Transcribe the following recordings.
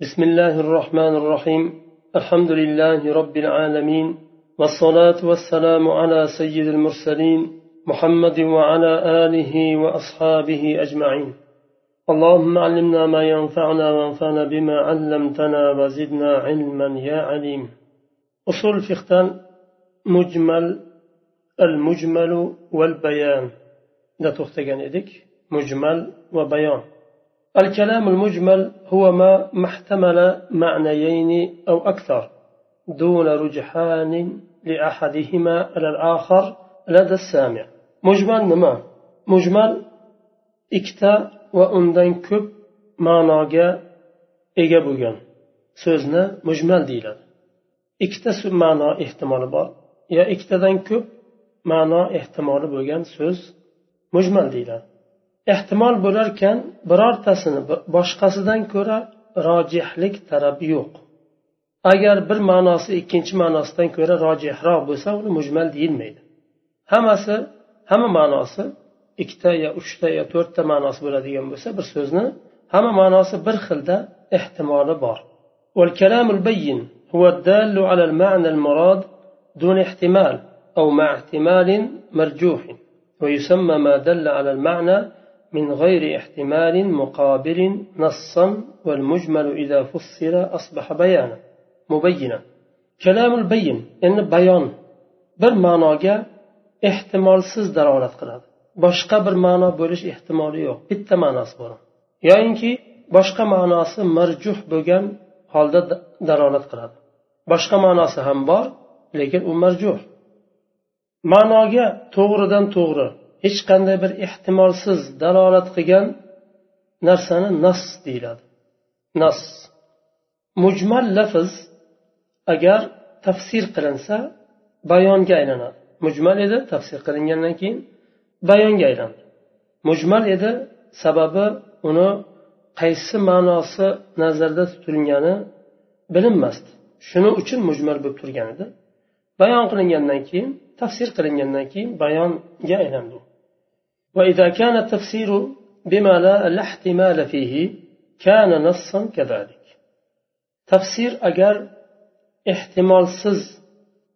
بسم الله الرحمن الرحيم. الحمد لله رب العالمين والصلاة والسلام على سيد المرسلين محمد وعلى آله وأصحابه أجمعين. اللهم علمنا ما ينفعنا وانفعنا بما علمتنا وزدنا علما يا عليم. أصول فقه مجمل المجمل والبيان. لا تختجن إدك مجمل وبيان. الكلام المجمل هو ما محتمل معنيين أو أكثر دون رجحان لأحدهما على الآخر لدى السامع. مجمل نما؟ مجمل اكتا واندن كب ما ناقا ايجا بوغن سوزنا مجمل ديلا اكتا معنى احتمال بار. يا اكتا دن كب معنى احتمال بوغن سوز مجمل ديلا ehtimol bo'larkan birortasini boshqasidan ko'ra rojihlik talabi yo'q agar bir ma'nosi ikkinchi ma'nosidan ko'ra rojihroq bo'lsa uni mujmal deyilmaydi hammasi hamma ma'nosi ikkita yo uchta yo to'rtta ma'nosi bo'ladigan bo'lsa bir so'zni hamma ma'nosi bir xilda ehtimoli bor والكلام البين هو الدال على المعنى المراد دون احتمال أو مع احتمال مرجوح ويسمى ما دل على المعنى من غير احتمال مقابل نصا والمجمل إذا فسر أصبح بيانا مبينا كلام البين إن بيان bir ma'noga ehtimolsiz dalolat qiladi boshqa bir ma'no bo'lish ehtimoli yo'q bitta ma'nosi bor yoyinki boshqa ma'nosi marjuh bo'lgan holda dalolat qiladi boshqa ma'nosi ham bor lekin u marjuh ma'noga to'g'ridan to'g'ri hech qanday bir ehtimolsiz dalolat qilgan narsani nas deyiladi. Nas. Mujmal lafz agar tafsir qilinsa bayonga aylanadi. Mujmal edi tafsir qilingandan keyin bayonga aylandi. Mujmal edi sababi uni qaysi ma'nosi nazarda tutilgani bilinmasdi. Shuning uchun mujmal bo'lib turgan edi. Bayon qilingandan keyin tafsir qilingandan keyin bayonga aylandi وإذا كان التفسير بما لا, لا احتمال فيه كان نصا كذلك تفسير أجر احتمال سز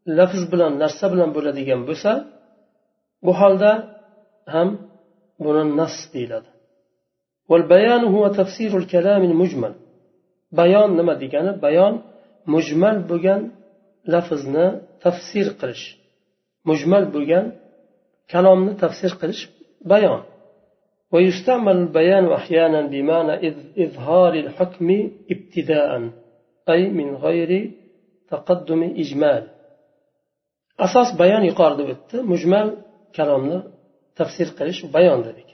لفظ بلان نرسى بلان بولديگن بوسا bu holda ham buni nas deyiladi والبيان هو تفسير الكلام المجمل bayon nima degani bayon mujmal bo'lgan lafzni tafsir qilish mujmal bo'lgan kalomni tafsir qilish bayon ويستعمل البيان أحيانا بمعنى إظهار الحكم ابتداء أي من غير تقدم إجمال أساس بيان يقارد مجمل kalomni tafsir qilish bayon dedik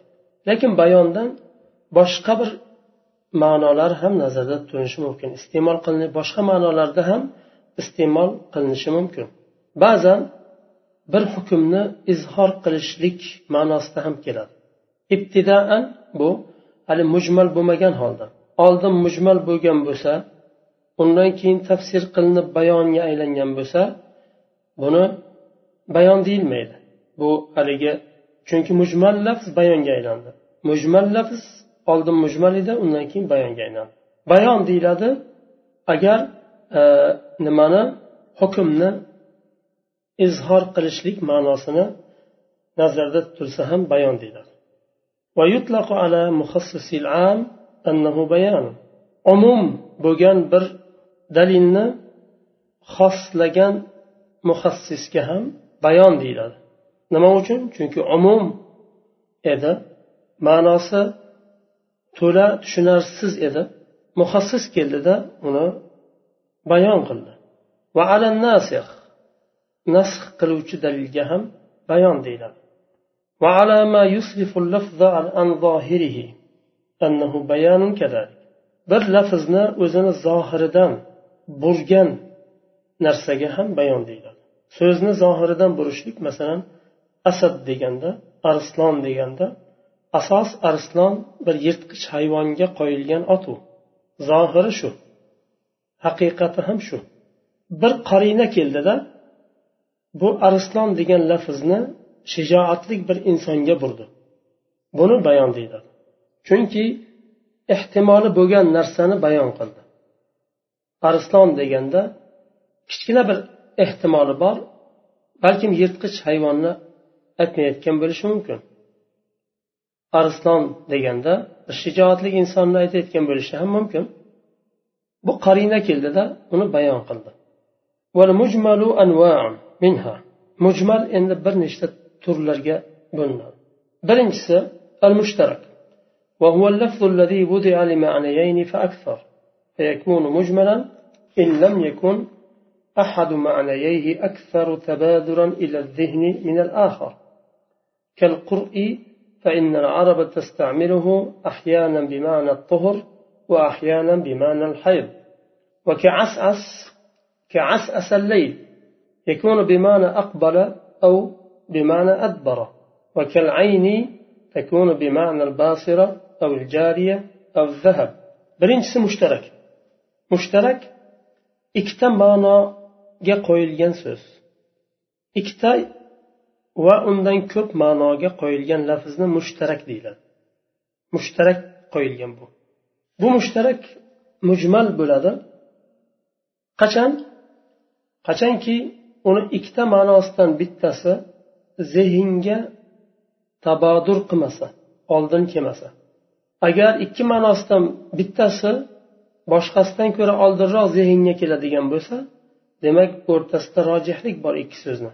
lekin bayondan boshqa bir ma'nolar ham nazarda tutilishi mumkin iste'mol qilinib boshqa ma'nolarda ham iste'mol qilinishi mumkin ba'zan bir hukmni izhor qilishlik ma'nosida ham keladi. Ibtidoan bu hali mujmal bo'lmagan holda. Oldin mujmal bo'lgan bo'lsa undan keyin tafsir qilinib bayonga aylangan bo'lsa buni bayon deyilmaydi. Bu haligi chunki mujmal lafz bayonga aylandi. Mujmal lafz oldin mujmal edi undan keyin bayonga aylandi. Bayon deyiladi agar e, nimani hukmni izhor qilishlik ma'nosini nazarda tutilsa ham bayon deyiladi umum bo'lgan bir dalilni xoslagan muhassisga ham bayon deyiladi nima uchun? Chunki umum edi ma'nosi to'la tushunarsiz edi. Muhassis keldida uni bayon qildi. Va ala nasih nasx qiluvchi dalilga ham bayon deyiladi وعلى ما يصرف اللفظ عن ظاهره أنه بيان كذلك bir lafzni o'zini zohiridan burgan narsaga ham bayon deyiladi so'zni zohiridan burishlik masalan asad deganda arslon deganda asos arslon bir yirtqich hayvonga qo'yilgan ot u zohiri shu haqiqati ham shu bir qarina keldida bu arslon degan lafzni shijoatli bir insonga burdi. Buni bayon deyiladi chunki ehtimoli bo'lgan narsani bayon qildi. Arslon deganda kichkina bir ehtimoli bor balkim yirtqich hayvonni aytmayotgan bo'lishi mumkin. Arslon deganda shijoatli insonni aytayotgan bo'lishi ham mumkin. Bu qarina keldida uni bayon qildi. Mujmal endi bir nechta turlarga bo'linadi. Birinchisi وهو اللفظ الذي وضع لمعنيين فأكثر فيكون مجملا إن لم يكن أحد معنييه أكثر تبادرا إلى الذهن من الآخر كالقرء فإن العرب تستعمله أحيانا بمعنى الطهر وأحيانا بمعنى الحيض وكعسعس كعسعس الليل يكون بمعنى أقبل أو بمعنى أدبر وكالعين تكون بمعنى الباصرة أو الجارية أو الذهب برنجس مشترك مشترك ikkita ma'noga qo'yilgan so'z ikkita va undan ko'p ma'noga qo'yilgan lafzni mushtarak deyiladi mushtarak qo'yilgan bu bu mushtarak mujmal bo'ladi qachon qachonki uni ikkita ma'nosidan bittasi zehnga tabodur qilmasa oldin kelmasa. Agar ikki ma'nosidan bittasi boshqasidan ko'ra oldinroq zehnga keladigan bo'lsa demak o'rtasida rojihlik bor ikki so'zni.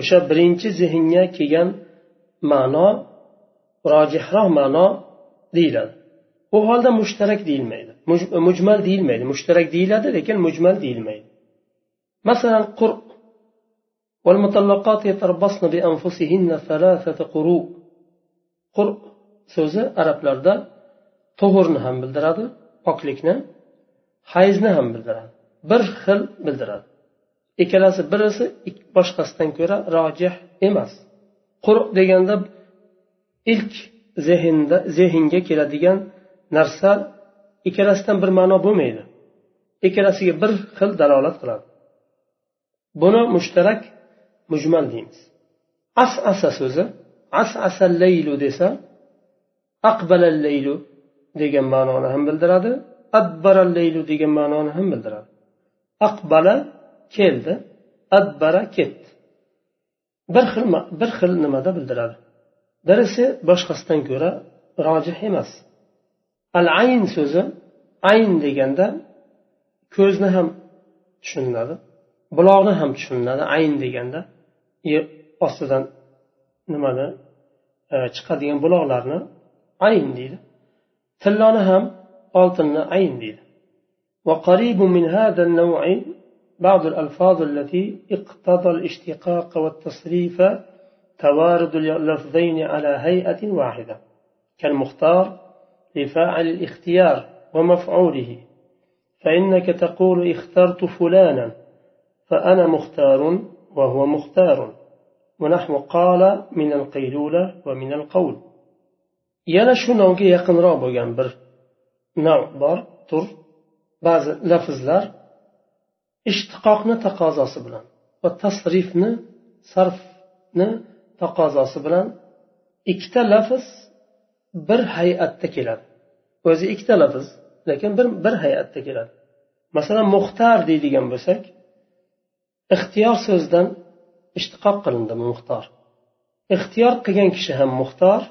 O'sha birinchi zehnga kelgan ma'no rojihroq ma'no deyiladi. Bu holda mushtarak deyilmaydi. Mujmal deyilmaydi. Mushtarak deyiladi lekin mujmal deyilmaydi. Masalan qur والمطلقات يتربصن بأنفسهن ثلاثة قروء qur so'zi arablarda tug'urni ham bildiradi poklikni hayzni ham bildiradi bir xil bildiradi ikkalasi birisi boshqasidan ko'ra rojih emas quruq deganda ilk zehnda zehnga keladigan narsa ikkalasidan bir ma'no bo'lmaydi ikkalasiga bir xil dalolat qiladi buni mushtarak mujmal deymiz. As asa so'zi as asa laylu desa aqbalal laylu degan ma'noni ham bildiradi adbaral laylu degan ma'noni ham bildiradi. Aqbala keldi adbara ketdi. Bir xil bir xil nimada bildiradi. Birisi boshqasidan ko'ra rojih emas. Al ayn so'zi ayn deganda ko'zni ham tushuniladi buloqni ham tushuniladi ayn deganda yer ostidan nimani chiqadigan buloqlarni ayn deydi. Tilloni ham oltinni ayn deydi. وقريب من هذا النوع بعض الألفاظ التي اقتضى الاشتقاق والتصريف توارد اللفظين على هيئة واحدة كالمختار لفاعل الاختيار ومفعوله فإنك تقول اخترت فلانا فأنا مختار وهو مختار ونحو قال من القيلولة ومن القول yana shu novga yaqinroq bo'lgan bir nav bor tur ba'zi lafzlar ishtiqoqni taqozosi bilan va tasrifni sarfni taqozosi bilan ikkita lafz bir hay'atda keladi o'zi ikkita lafz lekin bir bir hay'atda keladi masalan muxtar deydigan bo'lsak ixtiyor so'zidan ishtiqoq qilindi muxtor. Ixtiyor qilgan kishi ham muxtor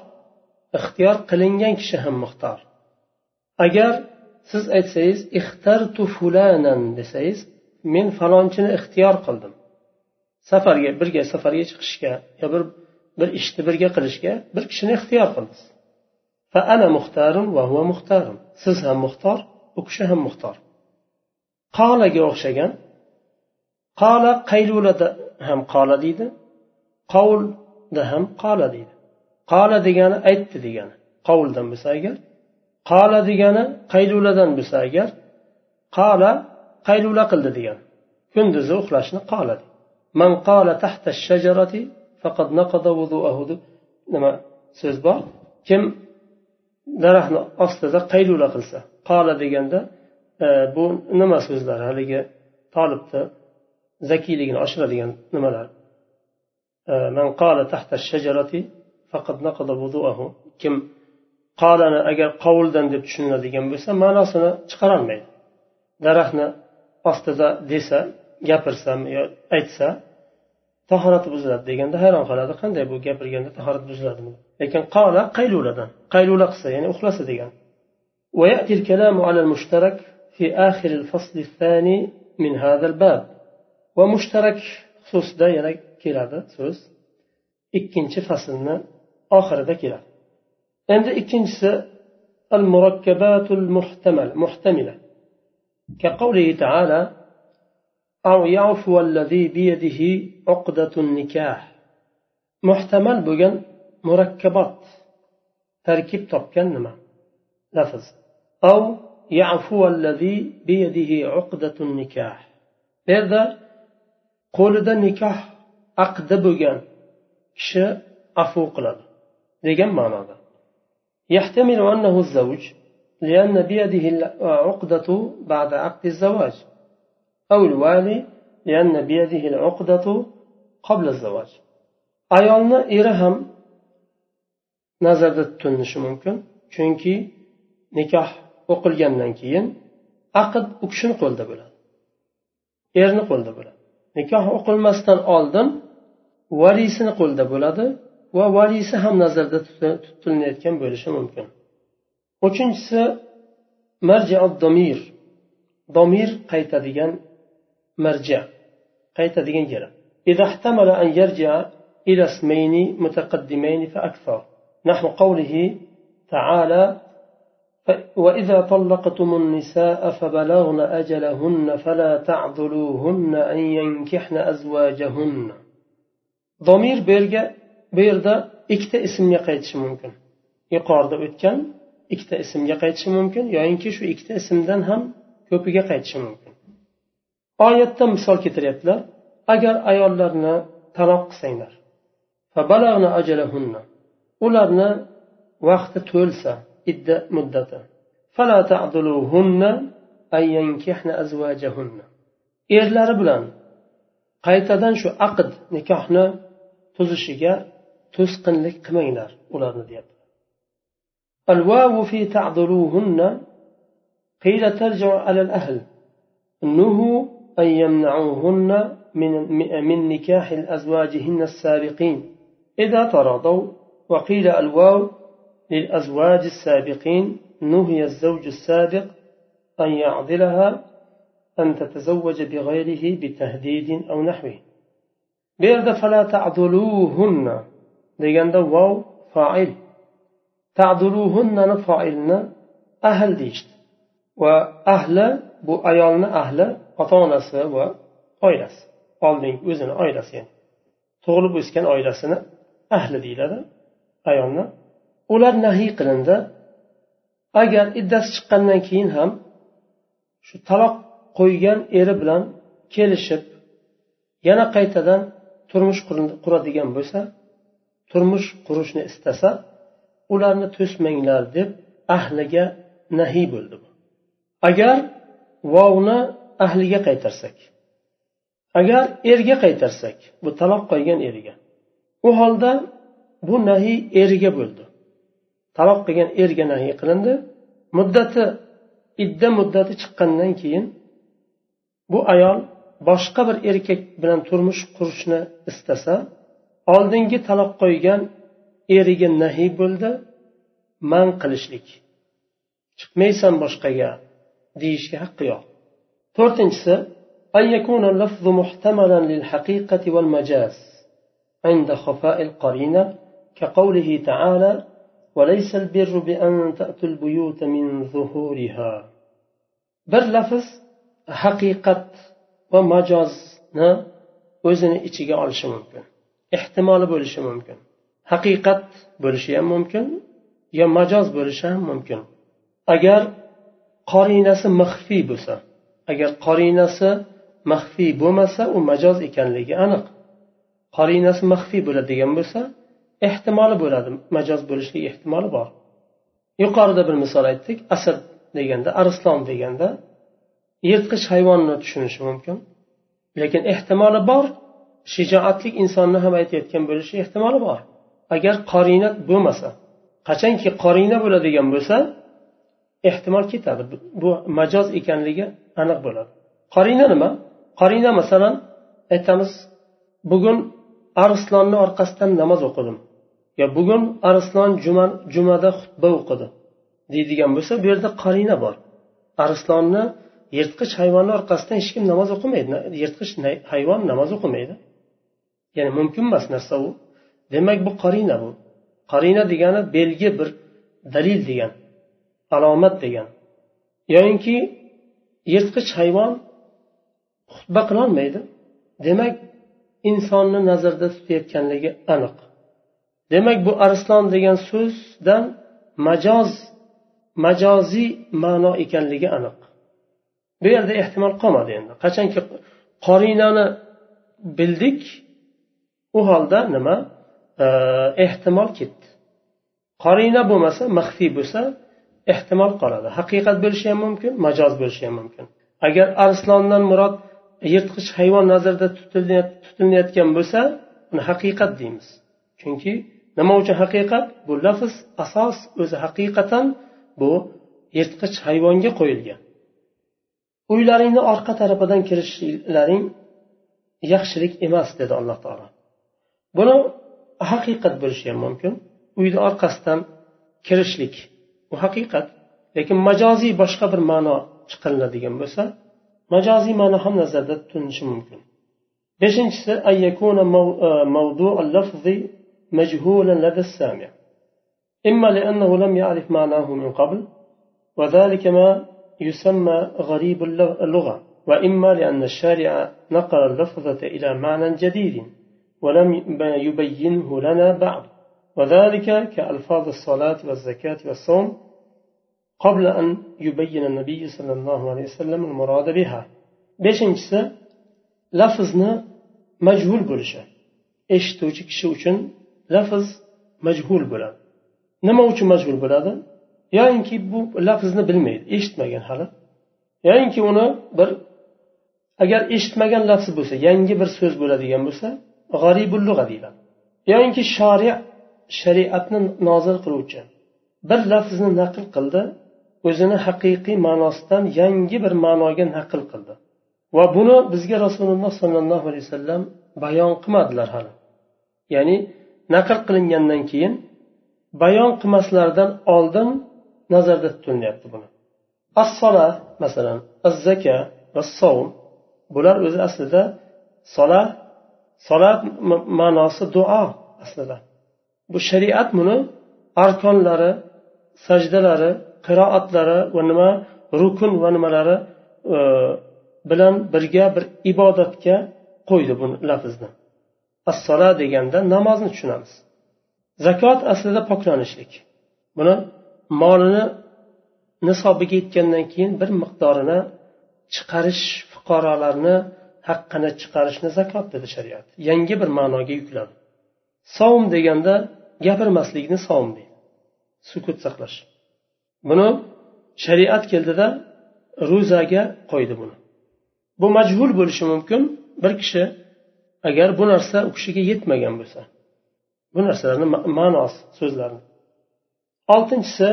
ixtiyor qilingan kishi ham muxtor. Agar siz aytsangiz ixtartu fulanan desangiz men falonchini ixtiyor qildim. Safarga birga safarga chiqishga yo bir bir ishni birga qilishga bir kishini ixtiyor qildingiz. Ana muxtarun va huva muxtarun siz ham muxtor u kishi ham muxtor. Qolaga o'xshagan qola qaylulada ham qola deydi qovulda ham qola deydi. Qola degani aytdi degani qovuldan bo'lsa agar qola degani qayluladan bo'lsa agar qola qaylula qildi degani kunduzi uxlashni qola man qola tahta shajarati faqad naqada vuduahu deb nima so'z bor? Kim daraxtni ostida qaylula qilsa qola deganda e, bu nima so'zlar haligi tolibni zakiyligini oshiradigan nimalar man qola tahta shajarati faqat naqada vuduahu kim qolani agar qovuldan deb tushuniladigan bo'lsa ma'nosini chiqarolmaydi daraxtni ostida desa gapirsa yo aytsa tahorati buziladi deganda hayron qoladi qanday bu gapirganda tahorat buziladimi lekin qola qayluladan qaylula qilsa ya'ni uxlasa degan ويأتي الكلام على المشترك في آخر الفصل الثاني من هذا الباب ومشترك xususida yana keladi so'z. Ikkinchi faslni oxirida keladi. Endi ikkinchisi al murakkabatul muhtamal muhtamila. كقوله تعالى أو يعفو الذي بيده عقدة النكاح محتمل بجن مركبات تركيب تبكن لفظ أو يعفو الذي بيده عقدة النكاح هذا qo'lida nikoh aqdi bo'lgan kishi afu qiladi degan ma'noda يحتمل أنه الزوج لأن بيده العقدة بعد عقد الزواج أو الوالي لأن بيده العقدة قبل الزواج ayolni eri ham nazarda tutilishi mumkin chunki nikoh o'qilgandan keyin aqd u kishini qo'lida bo'ladi erni qo'lida bo'ladi nikoh o'qilmasdan oldin valiysini qo'lida bo'ladi va valiysi ham nazarda tutilayotgan bo'lishi mumkin uchinchisi domir domir qaytadigan marja qaytadigan yeri إذا احتمل أن يرجع إلى اسمين متقدمين فأكثر نحو قوله تعالى وإذا طلقتم النساء فبلغن أجلهن فلا تعذلوهن أن ينكحن أزواجهن ضمير بيرجع بيردا ikkita ismga qaytishi mumkin yuqorida o'tgan ikkita ismga qaytishi mumkin yoyinki shu ikkita ismdan ham ko'piga qaytishi mumkin oyatda misol keltiryaptilar agar ayollarni taloq qilsanglar ularni vaqti to'lsa idda muddati فلا تعضلوهن أن ينكحن أزواجهن. erlari bilan qaytadan shu aqd nikohni tuzishiga to'sqinlik qilmanglar ularni deyapti الواو في تعذروهن قيل ترجع على الأهل. نهوا أن يمنعوهن من, من نكاح أزواجهن السابقين. إذا تراضوا وقيل الواو للأزواج السابقين نهي الزوج السابق أن يعضلها أن تتزوج بغيره بتهديد أو نحوه. بيرد فلا تعضلوهن. ديجان واو فاعل. تعضلوهن نفاعلن أهل ديشت. وأهل بو أيالنا أهل أطانس و أيلس. أولين أوزن أيلس يعني. تغلب إسكان أيلسنا أهل ديلا أيالنا ular nahiy qilindi. Agar iddasi chiqqandan keyin ham shu taloq qo'ygan eri bilan kelishib yana qaytadan turmush quradigan bo'lsa turmush qurishni istasa ularni to'smanglar deb ahliga nahiy bo'ldi agar vovni ahliga qaytarsak agar erga qaytarsak bu taloq qo'ygan eriga u holda bu nahiy eriga bo'ldi. taloq qilgan erga nahiy qilindi muddati idda muddati chiqqandan keyin bu ayol boshqa bir erkak bilan turmush qurishni istasa oldingi taloq qo'ygan eriga nahiy bo'ldi man qilishlik chiqmaysan boshqaga deyishga haqqi yo'q to'rtinchisi أن يكون اللفظ محتملا للحقيقة والمجاز عند خفاء القرينة كقوله تعالى وليس البر بأن تأتوا البيوت من ظهورها bir lafz haqiqat va majozni o'zini ichiga olishi mumkin ehtimoli bo'lishi mumkin haqiqat bo'lishi ham mumkin yo majoz bo'lishi ham mumkin agar qorinasi maxfiy bo'lsa agar qorinasi maxfiy bo'lmasa u majoz ekanligi aniq qorinasi maxfiy bo'ladigan bo'lsa ehtimoli bo'ladi majoz bo'lishligi ehtimoli bor. Yuqorida bir misol aytdik asad deganda arslon deganda yirtqich hayvonni tushunishi mumkin. Lekin ehtimoli bor shijoatli insonni ham aytayotgan bo'lishi ehtimoli bor. Agar qorina bo'lmasa qachonki qorina bo'ladigan bo'lsa ehtimol ketadi bu majoz ekanligi aniq bo'ladi. Qorina nima? Qorina masalan aytamiz bugun arslonni orqasidan namoz o'qidim. Yo bugun arslon juma jumada xutba o'qidi. Deydigan bo'lsa bu yerda qarina bor. Arslonni yirtqich hayvonni orqasidan hech kim namoz o'qimaydi. Yirtqich hayvon namoz o'qimaydi. Ya'ni mumkin emas narsa u demak bu qarina bu. Qarina degani belgi bir dalil degan alomat degan. Yoyinki yirtqich hayvon xutba qilolmaydi. Demak insonni nazarda tutayotganligi aniq. Demak bu arslon degan so'zdan majoz majoziy ma'no ekanligi aniq. Bu yerda ehtimol qolmadi endi. Qachonki qorinani bildik u holda nima? Ehtimol ketdi. Qorina bo'lmasa maxfiy bo'lsa ehtimol qoladi. Haqiqat bo'lishi ham mumkin majoz bo'lishi ham mumkin. Agar arslondan murod yirtqich hayvon nazarda tutilayotgan bo'lsa uni haqiqat deymiz. Chunki nima uchun haqiqat? Bu lafz asos o'zi haqiqatan bu yirtqich hayvonga qo'yilgan. Uylaringni orqa tarafidan kirishlaring yaxshilik emas dedi alloh taolo. Buni haqiqat bo'lishi ham mumkin. Uyni orqasidan kirishlik bu haqiqat. Lekin majoziy boshqa bir ma'no chiqariladigan bo'lsa majoziy ma'no ham nazarda tutilishi mumkin beshinchisi موضوع اللفظ مجهولا لدى السامع. إما لأنه لم يعرف معناه من قبل وذلك ما يسمى غريب اللغة. وإما لأن الشارع نقل اللفظة إلى معنى جديد ولم يبينه لنا بعد. وذلك كألفاظ الصلاة والزكاة والصوم قبل أن يبين النبي صلى الله عليه وسلم المراد بها beshinchisi lafzni majhul bo'lishi eshituvchi kishi uchun lafz majhul bo'ladi nima uchun majhul bo'ladi yoyinki bu lafzni bilmaydi eshitmagan hali yoyinki uni bir agar eshitmagan lafz bo'lsa yangi bir so'z bo'ladigan bo'lsa g'aribul lug'a deyiladi yoyinki shori shariatni nozil qiluvchi bir lafzni naql qildi o'zini haqiqiy ma'nosidan yangi bir ma'noga naql qildi. Va buni bizga rasululloh sollallohu alayhi vasallam bayon qilmadilar hali. Ya'ni naql qilingandan keyin bayon qilmaslaridan oldin nazarda tutilyapti buni. Assola masalan azzaka va savm bular o'zi aslida sola solat ma'nosi duo aslida. Bu shariat buni arkonlari sajdalari qiroatlari va nima rukun va nimalari e, bilan birga bir ibodatga qo'ydi bu lafzni assola deganda namozni tushunamiz. Zakot aslida poklanishlik. Buni molini nisobiga yetgandan keyin bir miqdorini chiqarish fuqarolarni haqqini chiqarishni zakot dedi shariat. Yangi bir ma'noga yukladi. Savm deganda gapirmaslikni savm deydi. Sukut saqlash. buni shariat keldida ro'zaga qo'ydi buni bu majhul bo'lishi mumkin bir kishi agar bu narsa u kishiga yetmagan bo'lsa bu narsalarni ma'nosi so'zlarni oltinchisi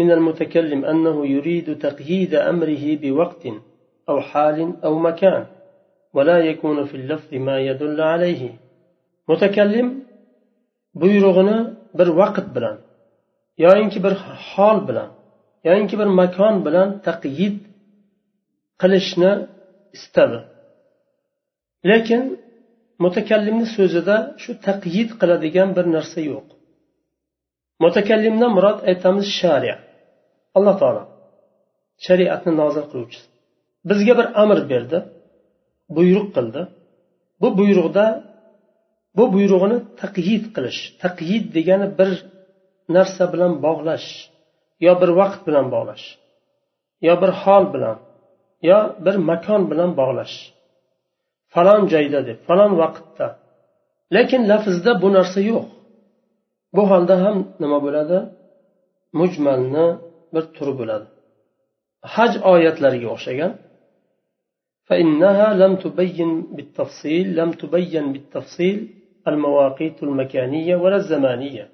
من المتكلم أنه يريد تقييد أمره بوقت أو حال أو مكان ولا يكون في اللفظ ما يدل عليه متكلم buyrug'ini bir vaqt bilan yoyinki bir hol bilan yoyinki bir makon bilan taqyid qilishni istadi. Lekin mutakallimni so'zida shu taqyid qiladigan bir narsa yo'q. Mutakallimdan murod aytamiz shariya alloh taolo shariatni nozil qiluvchisi bizga bir amr berdi buyruq qildi. Bu buyruqda bu buyrug'ini taqyid qilish taqyid degani bir narsa bilan bog'lash yo bir vaqt bilan bog'lash yo bir hol bilan yo bir makon bilan bog'lash falon joyda deb falon vaqtda lekin lafzda bu narsa yo'q bu holda ham nima bo'ladi mujmalni bir turi bo'ladi haj oyatlariga o'xshagan فإنها لم تبين بالتفصيل لم تبين بالتفصيل المواقيت المكانية ولا الزمانية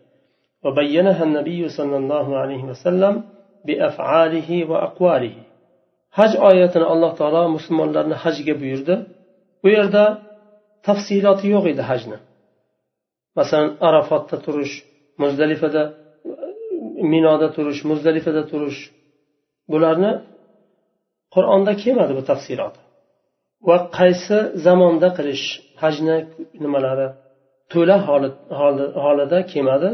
وبينها النبي صلى الله عليه وسلم بأفعاله وأقواله haj oyatini alloh taolo musulmonlarni hajga buyurdi bu yerda tafsiloti yo'q edi hajni masalan arafotda turish muzdalifada minoda turish muzdalifada turish bularni qur'onda kelmadi bu tafsilot va qaysi zamonda qilish hajni nimalari to'la holida kelmadi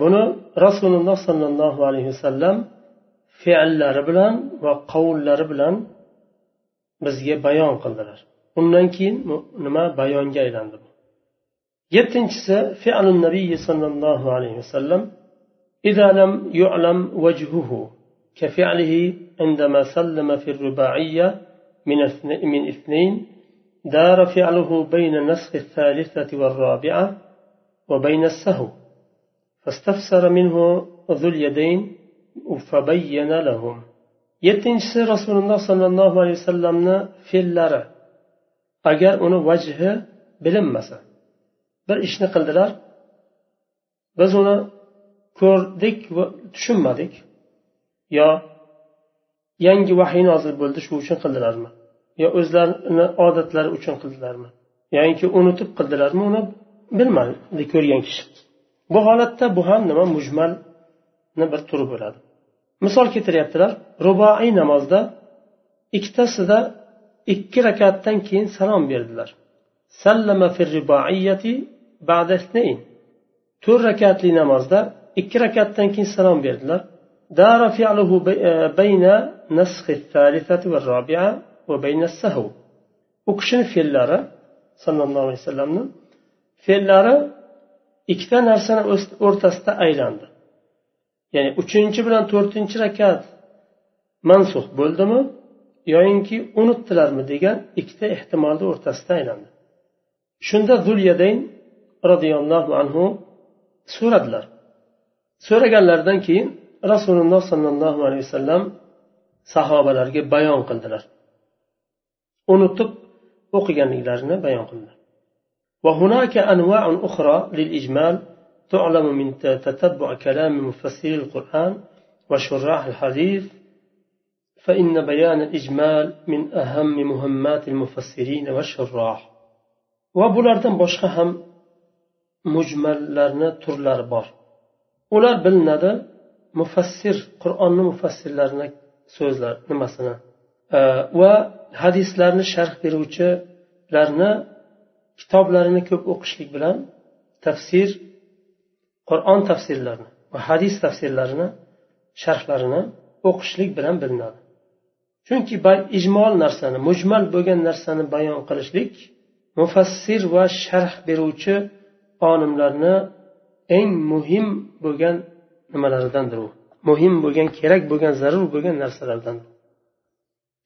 Buni rasululloh sollallohu alayhi vasallam fe'llari bilan va qovullari bilan bizga bayon qildilar undan keyin nima bayonga aylandi yettinchisi fe'lun nabiy sollallohu alayhi vasallam إذا لم يعلم وجهه كفعله عندما سلم في الرباعية من من اثنين دار فعله بين نسخ الثالثة والرابعة وبين السهو فاستفسر منه ذو اليدين فبين لهم yettinchisi rasululloh sollallohu alayhi vasallamni fe'llari agar uni vajhi bilinmasa bir ishni qildilar biz uni ko'rdik va tushunmadik yo yangi vahiy nozil bo'ldi shu uchun qildilarmi yo o'zlarini odatlari uchun qildilarmi yoinki unutib qildilarmi uni bilmadi ko'rgan kishi bu holatda bu ham nima mujmalni bir turi bo'ladi misol keltiryaptilar ruboiy namozda ikkitasida ikki rakatdan keyin salom berdilar sallama to'rt rakatli namozda ikki rakatdan keyin salom berdilar دار فعله بين نسخ الثالثة والرابعة وبين السهو u kishini fe'llari sallallohu alayhi vasallamni fe'llari ikkita narsani o'rtasida aylandi. Ya'ni uchinchi bilan to'rtinchi rakat mansux bo'ldimi yoyinki unutdilarmi degan ikkita ehtimolni o'rtasida aylandi. Shunda zulyadayn roziyallohu anhu so'radilar. So'raganlaridan keyin rasululloh sollallohu alayhi vasallam sahobalarga bayon qildilar. Unutib o'qiganliklarini bayon qildilar. وهناك أنواع أخرى للإجمال تعلم من تتبع كلام مفسر القرآن وشراح الحديث فإن بيان الإجمال من أهم مهمات المفسرين والشراح. وبلاردن بشخهم مجمل لرنا ترلار بار. ular bilinadi mufassir qur'onni mufassirlarini so'zlar وحديث لرنا hadislarni sharh لرنا kitoblarini ko'p o'qishlik bilan tafsir qur'on tafsirlarini va hadis tafsirlarini sharhlarini o'qishlik bilan bilinadi. Chunki ijmol narsani mujmal bo'lgan narsani bayon qilishlik mufassir va sharh beruvchi olimlarni eng muhim bo'lgan nimalaridandir u. Muhim bo'lgan kerak bo'lgan zarur bo'lgan narsalardan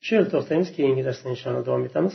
shu yerda to'xtaymiz keyingi darsda inshaalloh davom etamiz.